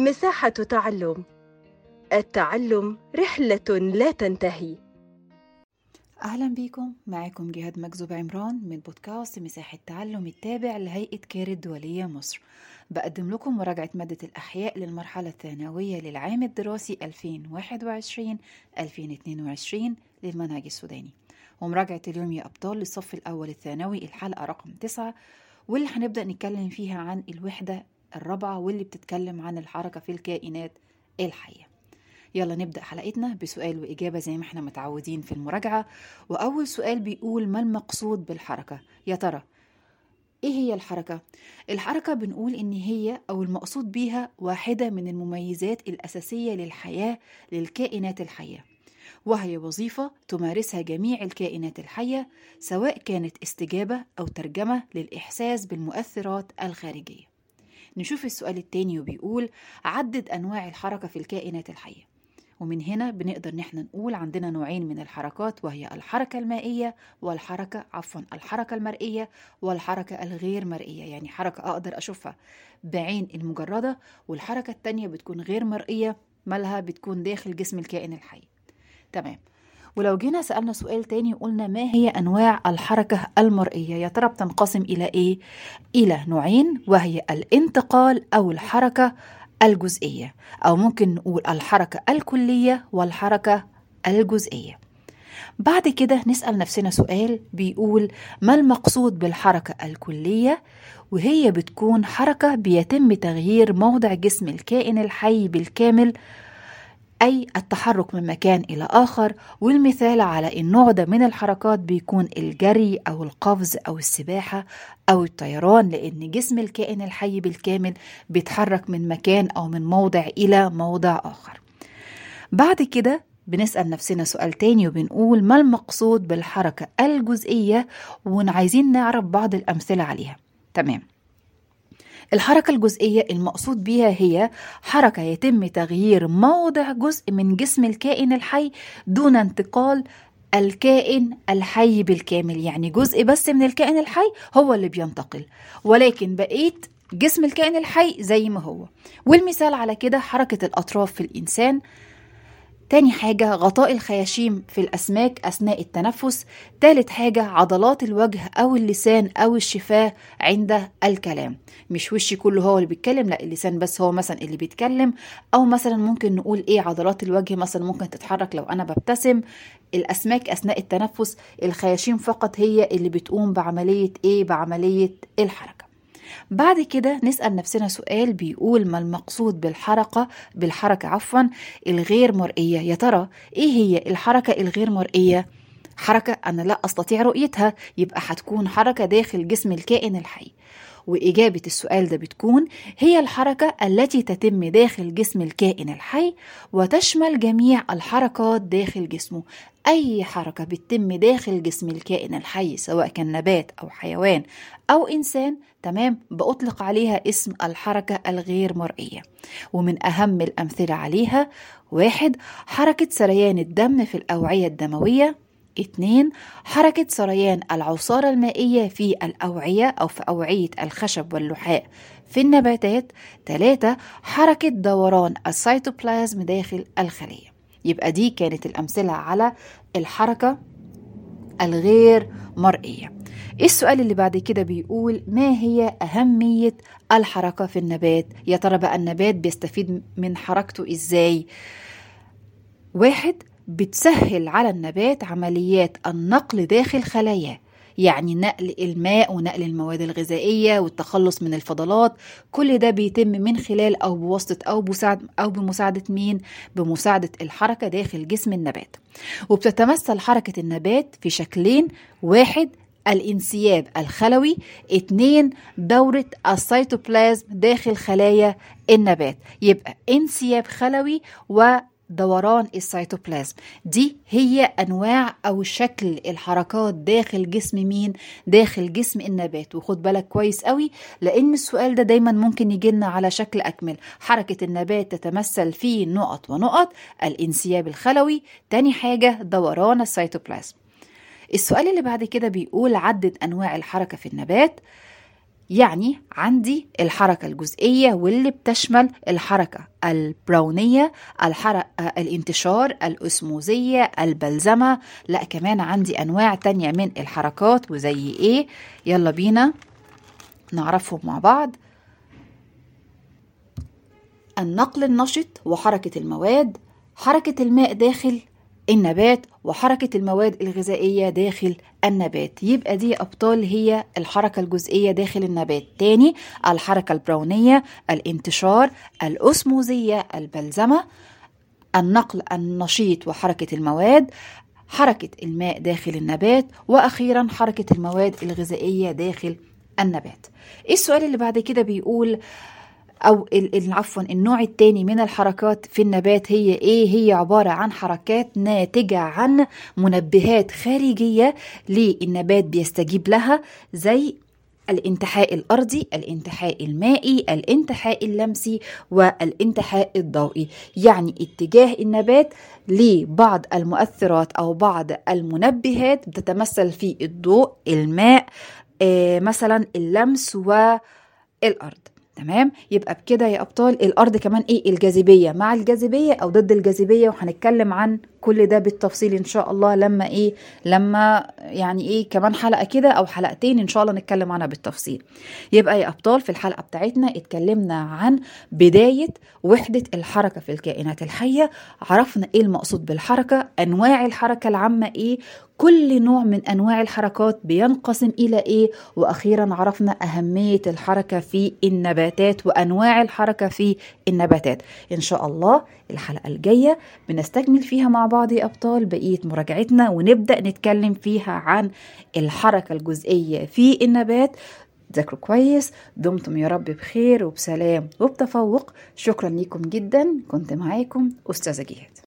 مساحة تعلم. التعلم رحلة لا تنتهي. أهلا بيكم معاكم جهاد مكذوب عمران من بودكاست مساحة تعلم التابع لهيئة كير الدولية مصر. بقدم لكم مراجعة مادة الأحياء للمرحلة الثانوية للعام الدراسي 2021-2022 للمنهج السوداني. ومراجعة اليوم يا أبطال للصف الأول الثانوي الحلقة رقم 9 واللي هنبدأ نتكلم فيها عن الوحدة الرابعة واللي بتتكلم عن الحركة في الكائنات الحية. يلا نبدأ حلقتنا بسؤال وإجابة زي ما إحنا متعودين في المراجعة. وأول سؤال بيقول ما المقصود بالحركة؟ يا ترى إيه هي الحركة؟ الحركة بنقول إن هي أو المقصود بيها واحدة من المميزات الأساسية للحياة للكائنات الحية. وهي وظيفة تمارسها جميع الكائنات الحية سواء كانت استجابة أو ترجمة للإحساس بالمؤثرات الخارجية. نشوف السؤال التاني وبيقول عدد أنواع الحركة في الكائنات الحية. ومن هنا بنقدر نحن نقول عندنا نوعين من الحركات وهي الحركة المائية والحركة عفوا الحركة المرئية والحركة الغير مرئية يعني حركة أقدر أشوفها بعين المجردة والحركة التانية بتكون غير مرئية مالها بتكون داخل جسم الكائن الحي. تمام. ولو جينا سألنا سؤال تاني وقلنا ما هي أنواع الحركة المرئية؟ يا ترى بتنقسم إلى إيه؟ إلى نوعين وهي الانتقال أو الحركة الجزئية أو ممكن نقول الحركة الكلية والحركة الجزئية. بعد كده نسأل نفسنا سؤال بيقول ما المقصود بالحركة الكلية؟ وهي بتكون حركة بيتم تغيير موضع جسم الكائن الحي بالكامل أي التحرك من مكان إلى آخر والمثال على النوع ده من الحركات بيكون الجري أو القفز أو السباحة أو الطيران لأن جسم الكائن الحي بالكامل بيتحرك من مكان أو من موضع إلى موضع آخر. بعد كده بنسأل نفسنا سؤال تاني وبنقول ما المقصود بالحركة الجزئية؟ وعايزين نعرف بعض الأمثلة عليها. تمام. الحركة الجزئية المقصود بها هي حركة يتم تغيير موضع جزء من جسم الكائن الحي دون انتقال الكائن الحي بالكامل. يعني جزء بس من الكائن الحي هو اللي بينتقل ولكن بقية جسم الكائن الحي زي ما هو. والمثال على كده حركة الأطراف في الإنسان. تاني حاجة غطاء الخياشيم في الأسماك أثناء التنفس. تالت حاجة عضلات الوجه أو اللسان أو الشفاه عند الكلام. مش وشي كله هو اللي بيتكلم لا اللسان بس هو مثلا اللي بيتكلم. أو مثلا ممكن نقول إيه عضلات الوجه مثلا ممكن تتحرك لو أنا ببتسم. الأسماك أثناء التنفس الخياشيم فقط هي اللي بتقوم بعملية إيه بعملية الحركة. بعد كده نسأل نفسنا سؤال بيقول ما المقصود بالحركة بالحركة عفوا الغير مرئية. يا ترى إيه هي الحركة الغير مرئية؟ حركة أنا لا أستطيع رؤيتها يبقى هتكون حركة داخل جسم الكائن الحي. وإجابة السؤال ده بتكون هي الحركة التي تتم داخل جسم الكائن الحي وتشمل جميع الحركات داخل جسمه. أي حركة بتتم داخل جسم الكائن الحي سواء كان نبات أو حيوان أو إنسان تمام؟ بأطلق عليها اسم الحركة الغير مرئية. ومن أهم الأمثلة عليها واحد حركة سريان الدم في الأوعية الدموية. اتنين حركة سريان العصارة المائية في الأوعية أو في أوعية الخشب واللحاء. في النباتات تلاتة حركة دوران السيتوبلازم داخل الخلية. يبقى دي كانت الأمثلة على الحركة الغير مرئية. السؤال اللي بعد كده بيقول ما هي أهمية الحركة في النبات؟ يا ترى بقى النبات بيستفيد من حركته إزاي؟ واحد بتسهل على النبات عمليات النقل داخل خلاياه يعني نقل الماء ونقل المواد الغذائية والتخلص من الفضلات. كل ده بيتم من خلال أو بواسطة أو, بساعد أو بمساعدة مين؟ بمساعدة الحركة داخل جسم النبات. وبتتمثل حركة النبات في شكلين واحد الانسياب الخلوي اتنين دورة السيتوبلازم داخل خلايا النبات. يبقى انسياب خلوي دوران السيتوبلازم. دي هي أنواع أو شكل الحركات داخل جسم مين؟ داخل جسم النبات. وخد بالك كويس قوي لأن السؤال ده دايما ممكن يجيلنا على شكل أكمل. حركة النبات تتمثل في نقط ونقط. الانسياب الخلوي تاني حاجة دوران السيتوبلازم. السؤال اللي بعد كده بيقول عدد أنواع الحركة في النبات. يعني عندي الحركة الجزئية واللي بتشمل الحركة البراونية الحركة الانتشار الأسموزية البلزمة. لا كمان عندي أنواع تانية من الحركات وزي إيه. يلا بينا نعرفهم مع بعض. النقل النشط وحركة المواد. حركة الماء داخل النبات وحركة المواد الغذائية داخل النبات. يبقى دي أبطال هي الحركة الجزئية داخل النبات. تاني الحركة البراونية الانتشار الأسموزية البلزمة النقل النشيط وحركة المواد حركة الماء داخل النبات وأخيرا حركة المواد الغذائية داخل النبات. السؤال اللي بعد كده بيقول أو عفوا النوع الثاني من الحركات في النبات هي إيه؟ هي عبارة عن حركات ناتجة عن منبهات خارجية للنبات بيستجيب لها زي الانتحاء الأرضي الانتحاء المائي الانتحاء اللمسي والانتحاء الضوئي. يعني اتجاه النبات لبعض المؤثرات أو بعض المنبهات بتتمثل في الضوء الماء آه مثلا اللمس والأرض. تمام؟ يبقى بكده يا أبطال الأرض كمان إيه؟ الجاذبية. مع الجاذبية أو ضد الجاذبية وهنتكلم عن كل ده بالتفصيل إن شاء الله لما إيه لما يعني إيه كمان حلقة كده أو حلقتين إن شاء الله نتكلم عنها بالتفصيل. يبقى يا أبطال في الحلقة بتاعتنا اتكلمنا عن بداية وحدة الحركة في الكائنات الحية. عرفنا إيه المقصود بالحركة أنواع الحركة العامة إيه كل نوع من أنواع الحركات بينقسم إلى إيه وأخيرا عرفنا أهمية الحركة في النباتات وأنواع الحركة في النباتات. إن شاء الله الحلقة الجاية بنستكمل فيها مع بعض يا أبطال بقية مراجعتنا ونبدأ نتكلم فيها عن الحركة الجزئية في النبات. ذاكروا كويس دمتم يا رب بخير وبسلام وبتفوق. شكرا لكم جدا. كنت معاكم أستاذة جهاد.